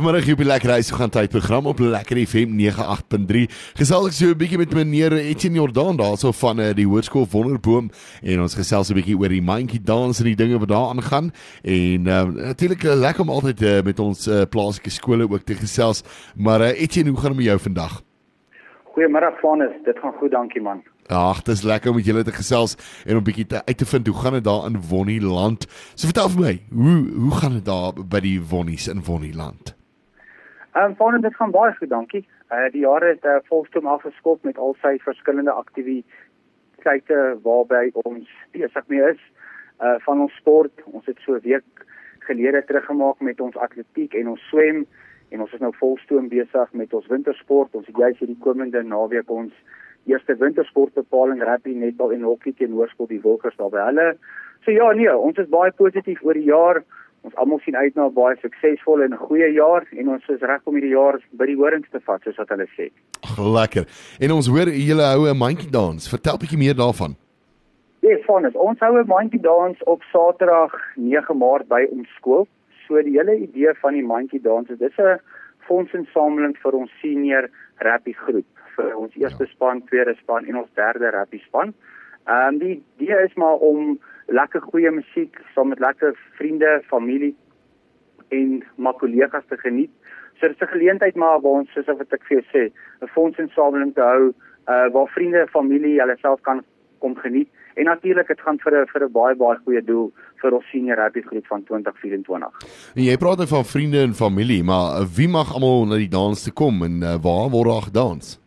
Vanmiddag hier op die Lekker Huis gaan tyd program op Lekker FM 98.3. Gesels ek so 'n bietjie met meneer Etienne Jordan daarso van uh, die Hoërskool Wonderboom en ons gesels 'n bietjie oor die monkey dance en die dinge wat daar aangaan. En uh, natuurlik uh, lekker om altyd uh, met ons uh, plaaslike skole ook te gesels. Maar uh, Etienne, hoe gaan dit met jou vandag? Goeiemôre Vanus, dit gaan goed, dankie man. Ag, dit is lekker om met julle te gesels en om bietjie uit te vind hoe gaan dit daar in Wonnieland. So vertel vir my, hoe hoe gaan dit daar by die Wonnies in Wonnieland? Ehm Vanus, dit gaan baie goed, dankie. Uh die jare het uh, volstoom afgeskop met al sy verskillende aktiwiteite waarby ons besig mee is. Uh van ons sport, ons het so 'n week gelede teruggemaak met ons atletiek en ons swem en ons is nou volstoom besig met ons wintersport. Ons het juis hierdie komende naweek ons eerste wintersportbepaling rugby, netbal en hokkie teen Hoërskool die Wilkers daar by hulle. So ja, nee, ons is baie positief oor die jaar. Ons almal sien uit na 'n baie suksesvolle en goeie jaar en ons is reg om hierdie jaar by die horings te vat soos wat hulle sê. Ag, lekker. En ons hoor julle hou 'n mandjie dans. Vertel bietjie meer daarvan. Ja, yes, van ons hou 'n mandjie dans op Saterdag 9 Maart by ons skool. So die hele idee van die mandjie dans is dis 'n fondsinsameling vir ons senior rugby groep vir ons eerste ja. span, tweede span en ons derde rugby span. Ehm um, die idee is maar om lekker goeie musiek saam met lekker vriende, familie en maar kollegas te geniet. So dit is 'n geleentheid maar waar ons soos wat ek vir jou sê, 'n fondsinsameling te hou uh waar vriende, familie hulle self kan kom geniet en natuurlik dit gaan vir 'n vir 'n baie baie goeie doel vir ons senior rugby groep van 2024. En jy praat nou van vriende en familie, maar wie mag almal na die dans te kom en uh, waar word daar gedans?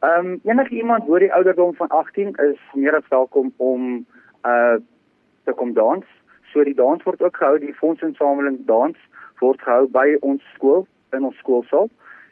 Ehm um, enige iemand oor die ouderdom van 18 is meer as welkom om uh te kom dans. So die dans word ook gehou, die fondsinsameling dans word gehou by ons skool in ons skoolsaal.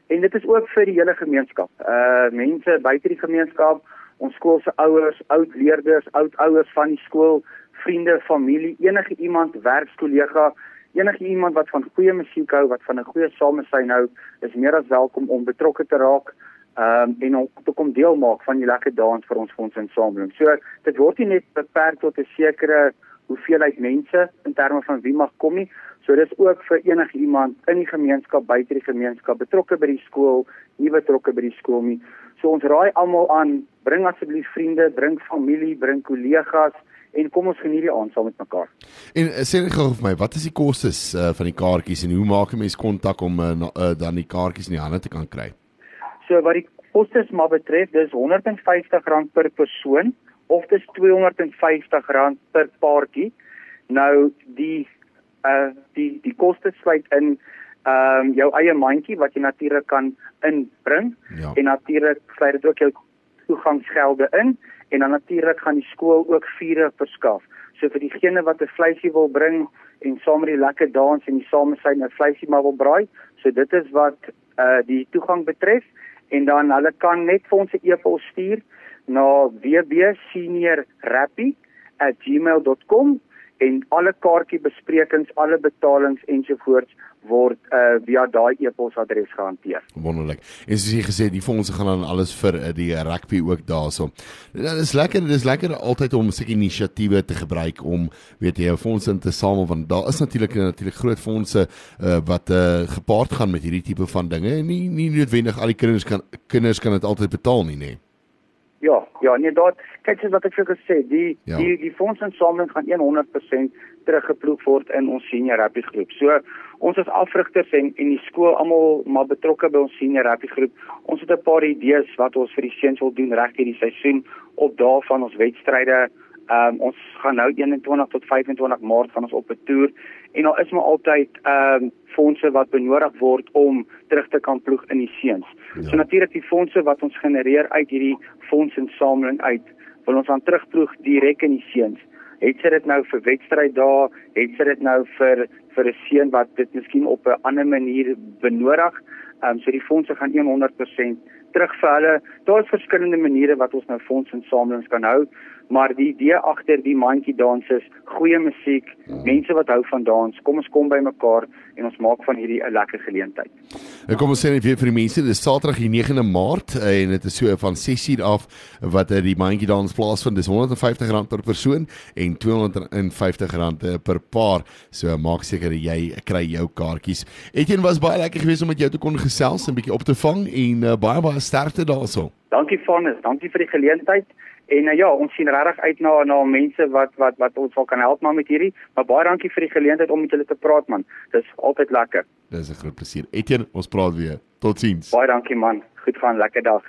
En dit is ook vir die hele gemeenskap. Uh mense buite die gemeenskap, ons skool se ouers, oud leerders, oud ouers van die skool, vriende, familie, enige iemand, werkskollega, enige iemand wat van goeie musiek hou, wat van 'n goeie samesyn hou, is meer as welkom om betrokke te raak ehm um, en om te kom deel maak van die lekker dans vir ons fondsinsameling. So dit word nie net beperk tot 'n sekere hoeveelheid mense in terme van wie mag kom nie. So dis ook vir enige iemand in die gemeenskap, buite die gemeenskap, betrokke by die skool, nie betrokke by die skool nie. So ons raai almal aan, bring asseblief vriende, bring familie, bring kollegas en kom ons geniet die aand saam met mekaar. En uh, sê net gou vir my, wat is die kostes uh, van die kaartjies en hoe maak 'n mens kontak om uh, uh, dan die kaartjies in die hande te kan kry? So wat die kostes maar betref, dis R150 per persoon of dis R250 per paartjie. Nou die uh die die kostes sluit in ehm um, jou eie mandjie wat jy natuurlik kan inbring ja. en natuurlik sluit dit ook jou toegangsgelde in en dan natuurlik gaan die skool ook vure verskaf. So vir diegene wat 'n vleisie wil bring en saam met die lekker dans en die samesyn 'n vleisie maar wil braai, so dit is wat uh die toegang betref en dan hulle kan net vir ons 'n e-pos stuur na www.seniorrappy@gmail.com en alle kaartjiebesprekings, alle betalings ensovoorts word uh via daai e-posadres gehanteer. Wonderlik. En soos jy gesê, die fondse gaan dan alles vir uh, die rugby ook daarso. Dit is lekker, dit is lekker altyd om sulke inisiatiewe te gebruik om weet jy, fondse in te samel want daar is natuurlik natuurlik groot fondse uh wat uh gepaard gaan met hierdie tipe van dinge en nie nie noodwendig al die kinders kan kinders kan dit altyd betaal nie, nê. Nee. Ja, ja, nee, daar kyk soos wat ek vir gesê, die ja. die die fondsinsameling gaan 100% teruggeploeg word in ons senior rugby groep. So ons as afrigters en en die skool almal maar betrokke by ons senior rugby groep. Ons het 'n paar idees wat ons vir die seuns wil doen reg hierdie seisoen op daardie van ons wedstryde. Ehm um, ons gaan nou 21 tot 25 Maart gaan ons op 'n toer en daar is maar altyd ehm um, fondse wat benodig word om terug te kan ploeg in die seuns. Ja. So natuurlik die fondse wat ons genereer uit hierdie fondsinsameling uit, wil ons dan terugploeg direk in die seuns. Het sy dit nou vir wedstryd daar, het sy dit nou vir vir 'n seun wat dit miskien op 'n ander manier benodig, Ehm um, so die fondse gaan 100% terug vir hulle. Daar's verskillende maniere wat ons nou fondsinsamelings kan hou maar die idee agter die mandjie dans is goeie musiek, mense wat hou van dans, kom ons kom bymekaar en ons maak van hierdie 'n lekker geleentheid. En kom ons sê net weer vir die mense, dis Saterdag die 9de Maart eh, en dit is so van 6:00 af wat eh, die mandjie dans plaasvind. Dis R150 per persoon en R250 eh, per paar. So maak seker jy kry jou kaartjies. Etienne was baie lekker geweest om met jou te kon gesels en 'n bietjie op te vang en uh, baie baie sterkte daarso. Dankie Vanus, dankie vir die geleentheid. En uh, ja, ons sien regtig uit na na mense wat wat wat ons wel kan help maar met hierdie. Maar baie dankie vir die geleentheid om met julle te praat man. Dis altyd lekker. Dis 'n groot plesier. Etienne, ons praat weer. Totsiens. Baie dankie man. Goed gaan, lekker dag.